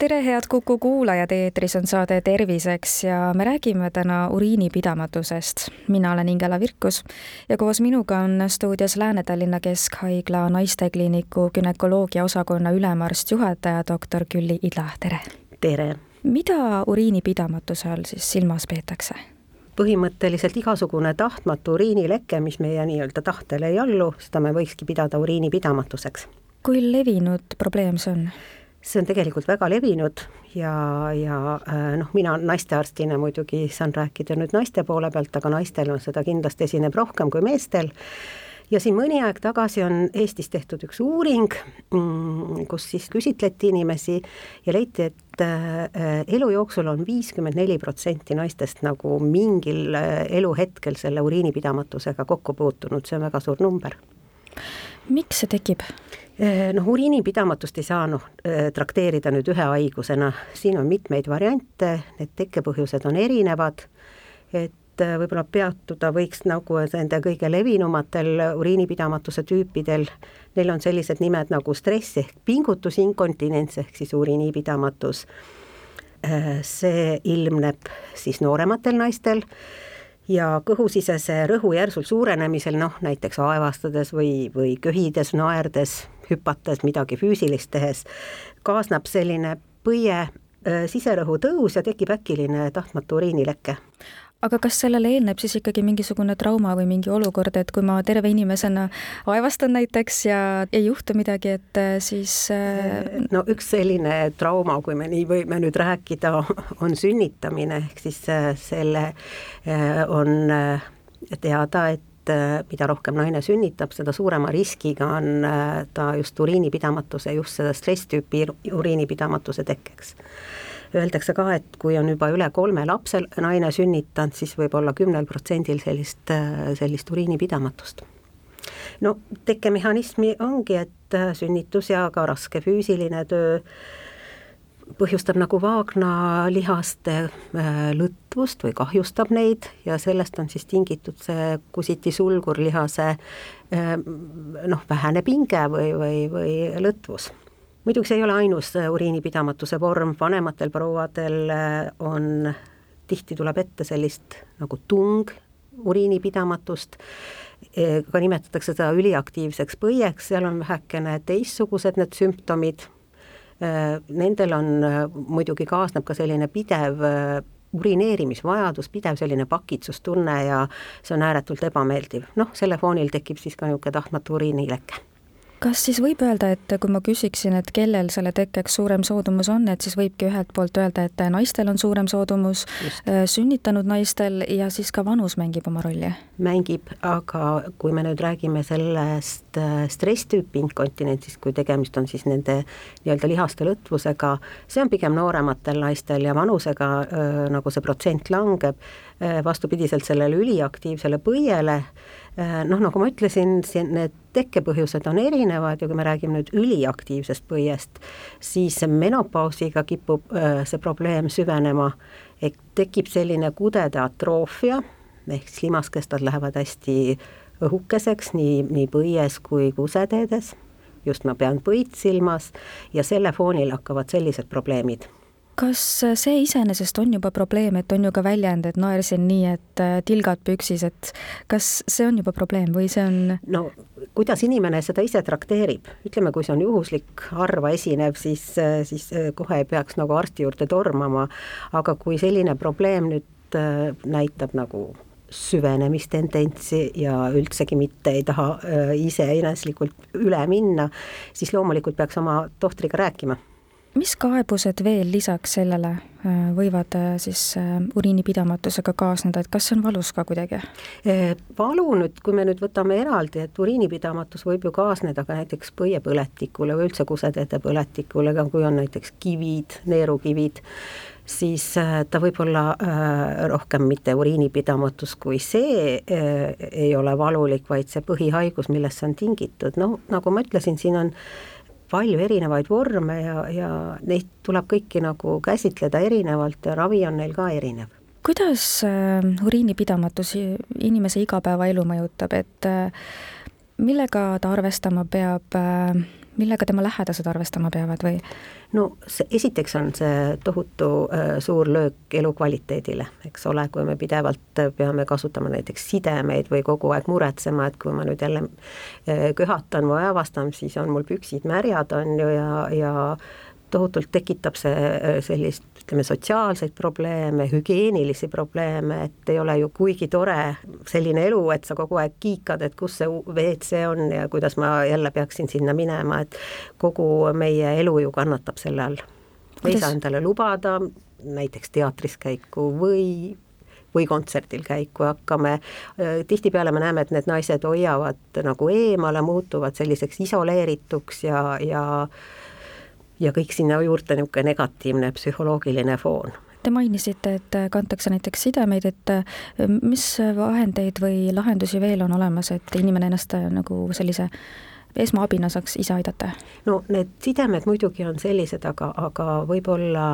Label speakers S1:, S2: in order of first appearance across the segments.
S1: tere, head Kuku kuulajad, eetris on saade Terviseks ja me räägime täna uriinipidamatusest. mina olen Ingela Virkus ja koos minuga on stuudios Lääne-Tallinna Keskhaigla naistekliiniku günekoloogia osakonna ülemarst, juhataja doktor Külli Idla, tere!
S2: tere!
S1: mida uriinipidamatuse all siis silmas peetakse?
S2: põhimõtteliselt igasugune tahtmatu uriinileke, mis meie nii-öelda tahtele ei allu, seda me võikski pidada uriinipidamatuseks.
S1: kui levinud probleem see on?
S2: See on tegelikult väga levinud ja, ja äh, noh, mina naistearstina muidugi saan rääkida nüüd naiste poole pealt, aga naistel on seda kindlasti esineb rohkem kui meestel. ja siin mõni aeg tagasi on Eestis tehtud üks uuring, mm, kus siis küsitleti inimesi ja leiti, et äh, elu jooksul on viiskümmend neli protsenti naistest nagu mingil äh, eluhetkel selle uriinipidamatusega kokku puutunud, see on väga suur number.
S1: miks see tekib?
S2: Eh, noh, uriinipidamatust ei saa noh, eh, trakteerida nüüd ühe haigusena, siin on mitmeid variante, need tekkepõhjused on erinevad, et eh, võib-olla peatuda võiks nagu nende kõige levinumatel uriinipidamatuse tüüpidel, neil on sellised nimed nagu stress ehk pingutusinkontinents ehk siis uriinipidamatus, see ilmneb siis noorematel naistel. Ja kõhusisese rõhu järsul suurenemisel, noh näiteks aevastades või, või köhides, naerdes, hüpates, midagi füüsilist tehes, kaasneb selline põie siserõhu tõus ja tekib äkiline tahtmatu uriinileke
S1: aga kas sellele eelneb siis ikkagi mingisugune trauma või mingi olukord, et kui ma terve inimesena aevastan näiteks ja ei juhtu midagi, et siis
S2: no üks selline trauma, kui me nii võime nüüd rääkida, on sünnitamine, ehk siis selle on teada, et et äh, mida rohkem naine sünnitab, seda suurema riskiga on äh, ta just uriinipidamatuse, just seda stresstüüpi uriinipidamatuse tekkeks. Öeldakse ka, et kui on juba üle kolme lapse naine sünnitanud, siis võib olla kümnel protsendil sellist, äh, sellist uriinipidamatust no tekkemehhanismi ongi, et sünnitus ja ka raske füüsiline töö põhjustab nagu vaagnalihaste äh, lõtvust või kahjustab neid ja sellest on siis tingitud see kusiti sulgurlihase äh, noh, vähene pinge või, või, või lõtvus. muidugi see ei ole ainus äh, uriinipidamatuse vorm, vanematel prouadel on, tihti tuleb ette sellist nagu tung uriinipidamatust, ka nimetatakse seda üliaktiivseks põieks, seal on vähekene teistsugused need sümptomid nendel on, äh, muidugi kaasneb ka selline pidev äh, urineerimisvajadus, pidev selline pakitsustunne ja see on ääretult ebameeldiv, noh, selle foonil tekib siis ka niisugune tahtmatu uriinileke
S1: kas siis võib öelda, et kui ma küsiksin, et kellel selle tekkeks suurem soodumus on, et siis võibki ühelt poolt öelda, et naistel on suurem soodumus, äh, sünnitanud naistel ja siis ka vanus mängib oma rolli?
S2: mängib, aga kui me nüüd räägime sellest äh, stresstüüpi inkontinentsist, kui tegemist on siis nende nii-öelda lihaste lõtvusega, see on pigem noorematel naistel ja vanusega äh, nagu see protsent langeb, vastupidiselt sellele üliaktiivsele põiele, noh, nagu ma ütlesin, siin need tekkepõhjused on erinevad ja kui me räägime nüüd üliaktiivsest põiest, siis menopausiga kipub äh, see probleem süvenema, et tekib selline kudede atroofia, ehk siis limaskestad lähevad hästi õhukeseks nii, nii põies kui kuseteedes, just ma pean põid silmas, ja selle foonil hakkavad sellised probleemid
S1: kas see iseenesest on juba probleem, et on ju ka väljend, et naersin nii, et äh, tilgad püksis, et kas see on juba probleem või see on?
S2: no kuidas inimene seda ise trakteerib, ütleme, kui see on juhuslik, harva esinev, siis, äh, siis äh, kohe ei peaks nagu arsti juurde tormama, aga kui selline probleem nüüd näitab nagu süvenemistendentsi ja üldsegi mitte ei taha iseeneslikult üle minna, siis loomulikult peaks oma tohtriga rääkima
S1: mis kaebused veel lisaks sellele äh, võivad äh, siis äh, uriinipidamatusega kaasneda, et kas see on valus ka kuidagi?
S2: valu nüüd, kui me nüüd võtame eraldi, et uriinipidamatus võib ju kaasneda ka näiteks põiepõletikule või üldse kuseteede põletikule, ka kui on näiteks kivid, neerukivid, siis ta võib olla rohkem mitte uriinipidamatus kui see ei ole valulik, vaid see põhihaigus, millest see on tingitud, noh, nagu ma ütlesin, siin on palju erinevaid vorme ja, ja neid tuleb kõiki nagu käsitleda erinevalt ja ravi on neil ka erinev.
S1: kuidas äh, uriinipidamatus inimese igapäevaelu mõjutab, et äh, millega ta arvestama peab äh,, millega tema lähedased arvestama peavad või?
S2: no see, esiteks on see tohutu äh, suur löök elukvaliteedile, eks ole, kui me pidevalt peame kasutama näiteks sidemeid või kogu aeg muretsema, et kui ma nüüd jälle äh, köhatan või avastan, siis on mul püksid märjad, on ju, ja, ja tohutult tekitab see äh, sellist, ütleme, sotsiaalseid probleeme, hügieenilisi probleeme, et ei ole ju kuigi tore selline elu, et sa kogu aeg kiikad, et kus see WC on ja kuidas ma jälle peaksin sinna minema, et kogu meie elu ju kannatab selle all. ei saa endale lubada näiteks teatris käiku või või kontserdil käiku hakkame, äh, tihtipeale me näeme, et need naised hoiavad nagu eemale, muutuvad selliseks isoleerituks ja, ja ja kõik sinna juurde niisugune negatiivne psühholoogiline foon.
S1: Te mainisite, et kantakse näiteks sidemeid, et mis vahendeid või lahendusi veel on olemas, et inimene ennast nagu sellise esmaabina saaks ise aidata?
S2: no need sidemed muidugi on sellised, aga, aga võib-olla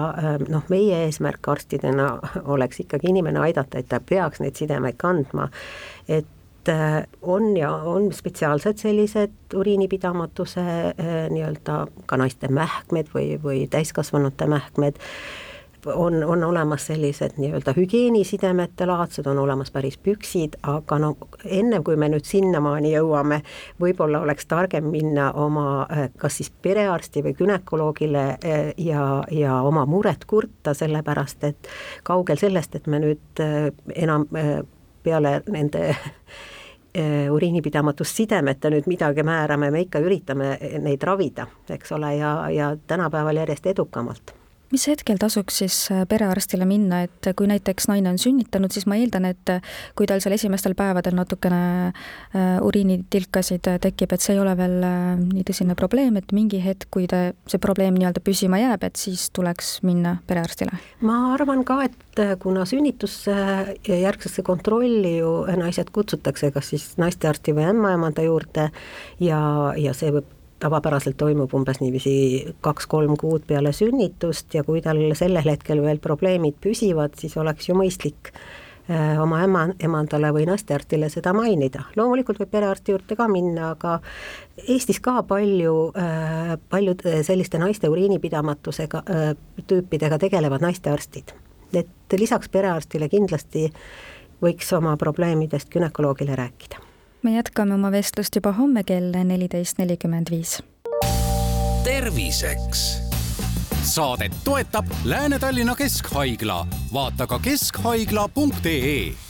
S2: noh, meie eesmärk arstidena oleks ikkagi inimene aidata, et ta peaks neid sidemeid kandma, et Äh, on ja on spetsiaalsed sellised uriinipidamatuse äh, nii-öelda ka naiste mähkmed või, või täiskasvanute mähkmed, on, on olemas sellised nii-öelda hügieenisidemete laadsed, on olemas päris püksid, aga no enne, kui me nüüd sinnamaani jõuame, võib-olla oleks targem minna oma äh, kas siis perearsti või gümnakoloogile ja, ja oma muret kurta, sellepärast et kaugel sellest, et me nüüd enam peale nende Eh, uriinipidamatussidemete nüüd midagi määrame, me ikka üritame neid ravida, eks ole, ja, ja tänapäeval järjest edukamalt
S1: mis hetkel tasuks siis äh, perearstile minna, et kui näiteks naine on sünnitanud, siis ma eeldan, et äh, kui tal seal esimestel päevadel natukene äh, uriinitilkasid tekib, et see ei ole veel nii tõsine probleem, et mingi hetk, kui ta, see probleem nii-öelda püsima jääb, et siis tuleks minna perearstile?
S2: ma arvan ka, et kuna sünnitusse järgsesse kontrolli ju naised kutsutakse kas siis naistearsti või ämmaemanda juurde ja, ja see võib tavapäraselt toimub umbes niiviisi kaks-kolm kuud peale sünnitust ja kui tal sellel hetkel veel probleemid püsivad, siis oleks ju mõistlik äh, oma ema, emandale või naistearstile seda mainida. loomulikult võib perearsti juurde ka minna, aga Eestis ka palju, äh, paljud selliste naiste uriinipidamatusega, äh, tüüpidega tegelevad naistearstid. et lisaks perearstile kindlasti võiks oma probleemidest gümnakoloogile rääkida
S1: me jätkame oma vestlust juba homme kell neliteist nelikümmend viis.
S3: terviseks.
S4: Saadet toetab Lääne-Tallinna Keskhaigla, vaata ka keskhaigla.ee